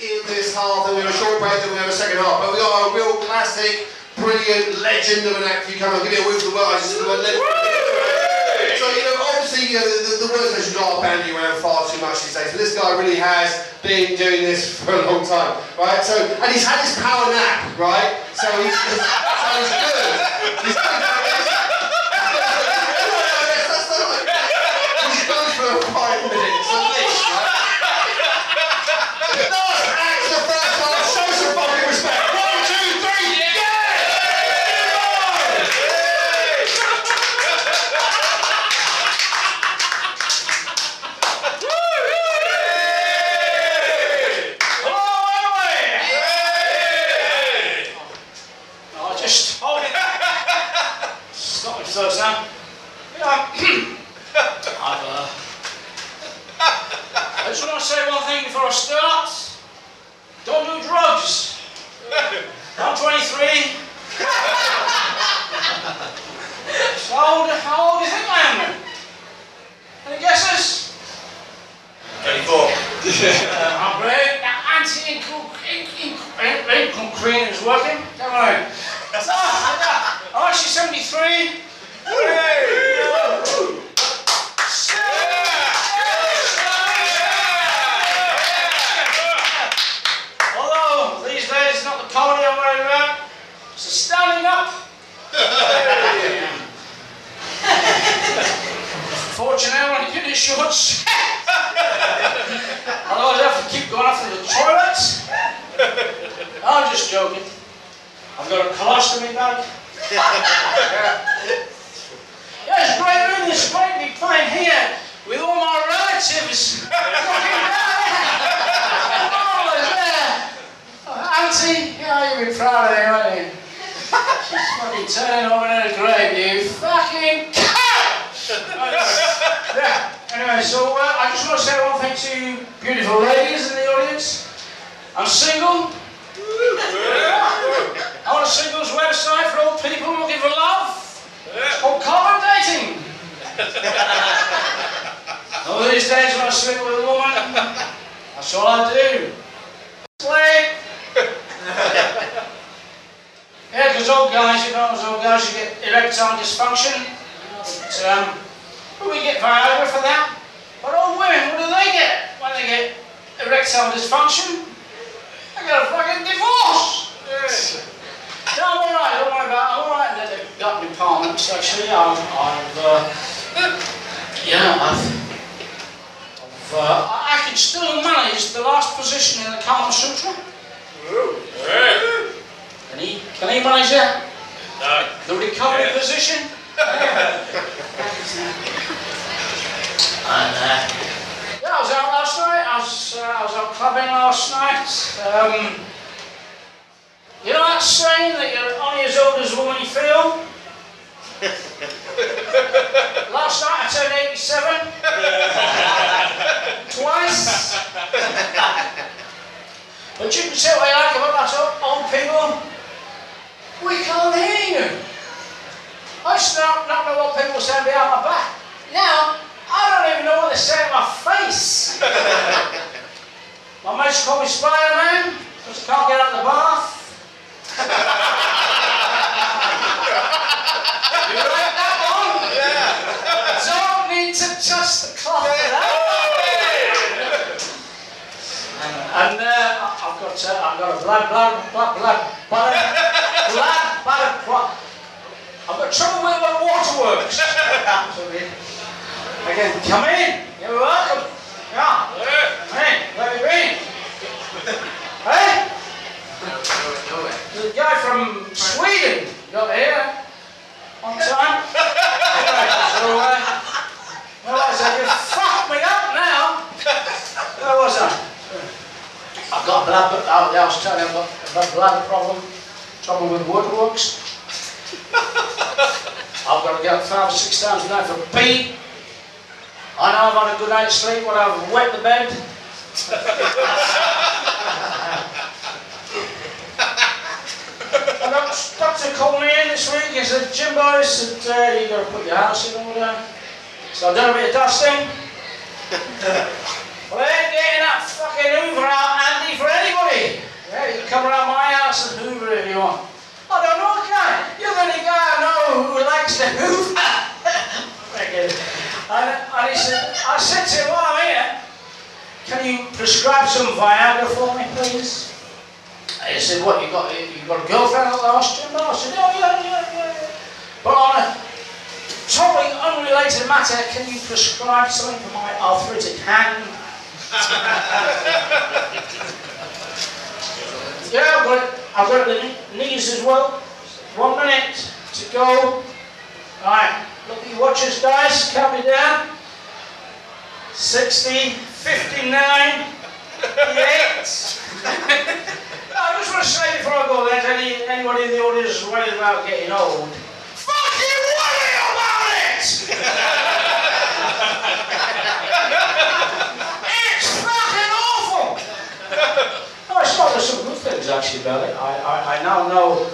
in this half, and we have a short break, then we have a second half. But we got a real classic, brilliant legend of an act. You come on, give me a whoop for the word. I just said the word legend. So, you know, obviously, you know, the, the, the word legend are bandying around far too much these days. But this guy really has been doing this for a long time, right? So, and he's had his power nap, right? So he's, he's, so he's good. He's good. He's good for five minutes First now. Yeah. I've, uh, I just want to say one thing before I start. Don't do drugs. I'm 23. so how old, how old do you think I am then? Any guesses? 24. Uh, I'm great. Anti-income cream is working. Don't worry. So, I'm actually 73. Although these days it's not the comedy I'm worried about, it's the standing up. Fortunately, I'm only getting shorts. Otherwise, I have to keep going off to the toilet. I'm just joking. I've got a colostomy bag. yeah, it's great room. It's great to be playing here with all my relatives. Fucking marvellous, yeah. Oh, Auntie, yeah, you'll be proud of me, won't you? She's fucking turning over in her grave, you fucking yeah. Anyway, so uh, I just want to say one thing to you beautiful ladies in the audience. I'm single. I want a singles website for all people looking for love. It's called Carbon Dating. All these days when I sleep with a woman, that's all I do. Sleep. Yeah, because old guys, you know, as old guys, you get erectile dysfunction. But, um, we get Viagra for that. But old women, what do they get when they get erectile dysfunction? They get a fucking divorce. No, I'm alright, don't worry about it. I'm alright that they've got departments, actually. I've, I've uh, yeah, I've, I've uh, I I can still manage the last position in the Kama Sutra. Can can he manage that? No. The recovery position? And uh, yeah, I was out last night. I was, uh, I was out clubbing last night. Um, you know that saying that you're only as old as the woman you feel? last night I turned 87. Twice. but you can say what you like about that old- old people. We can't hear you. I used to not, not know what people were saying behind my back. Now, I don't even know what they say in my face. my mates call me Spider-Man because I can't get out of the bath. you like that one? Don't need to touch the cloth for that. And uh, I- I've got uh, I've got a blood blood blood blood blood blood blood blood. I've got trouble with my waterworks. Again, come in. You're welcome. Yeah. Hey, where have you been? Hey? There's a guy from Sweden got here on time. Anyway, so, uh, where was I? You fucked me up now. Where was I? I've got a blood, I was telling you, I've got I've got a blood problem, trouble with waterworks. I've got to get up five or six times a night for pee. I know I've had a good night's sleep when I've wet the bed. and Doctor called me in this week. He said, Jim Boris, uh, you've got to put your house in order. So I've done a bit of dusting. well, I ain't getting that fucking Hoover out handy for anybody. Yeah, you can come around my house and Hoover if you want. I don't know, can I? You're the only guy I know he said, I said to him, while I'm here, can you prescribe some Viagra for me, please? And he said, what, you got, you got a girlfriend at last Jim? I said, oh, yeah, yeah, yeah. But on a totally unrelated matter, can you prescribe something for my arthritic hand? yeah, I've got. I've got the knees as well. One minute to go. Right, look at your watches, guys. Count me down. 60, 59, 58. I just want to say before I go there, any, anybody in the audience is worried about getting old. Fucking worry about it! it's fucking awful! No, it's not. There's some good things actually about it. I, I, I now know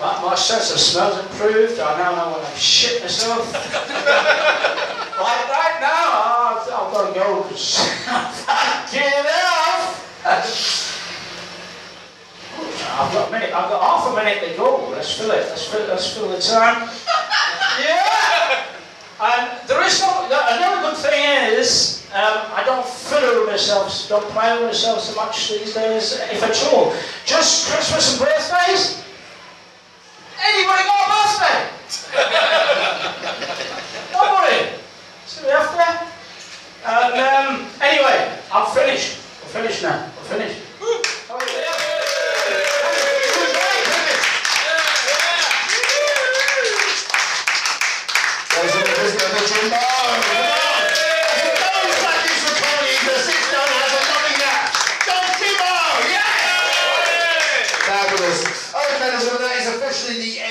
that my sense of smell's improved. I now know when I shit myself. like right now, Got to go get off. I've got a minute. I've got half a minute to go. Let's fill it. Let's fill. Let's fill the time. Yeah. And there is some, another good thing is um, I don't fiddle with myself, don't play with myself so much these days, if at all. Just Christmas and birthdays. Anybody got a birthday? Nobody. So we have to. And um, anyway, I'm finished. I'm finished now. I'm finished. Oh, Ladies and gentlemen, the Jimbo. Those practice recording, the six done has a lovely nap. Don Jimbo, yeah! Fabulous. That is officially the end.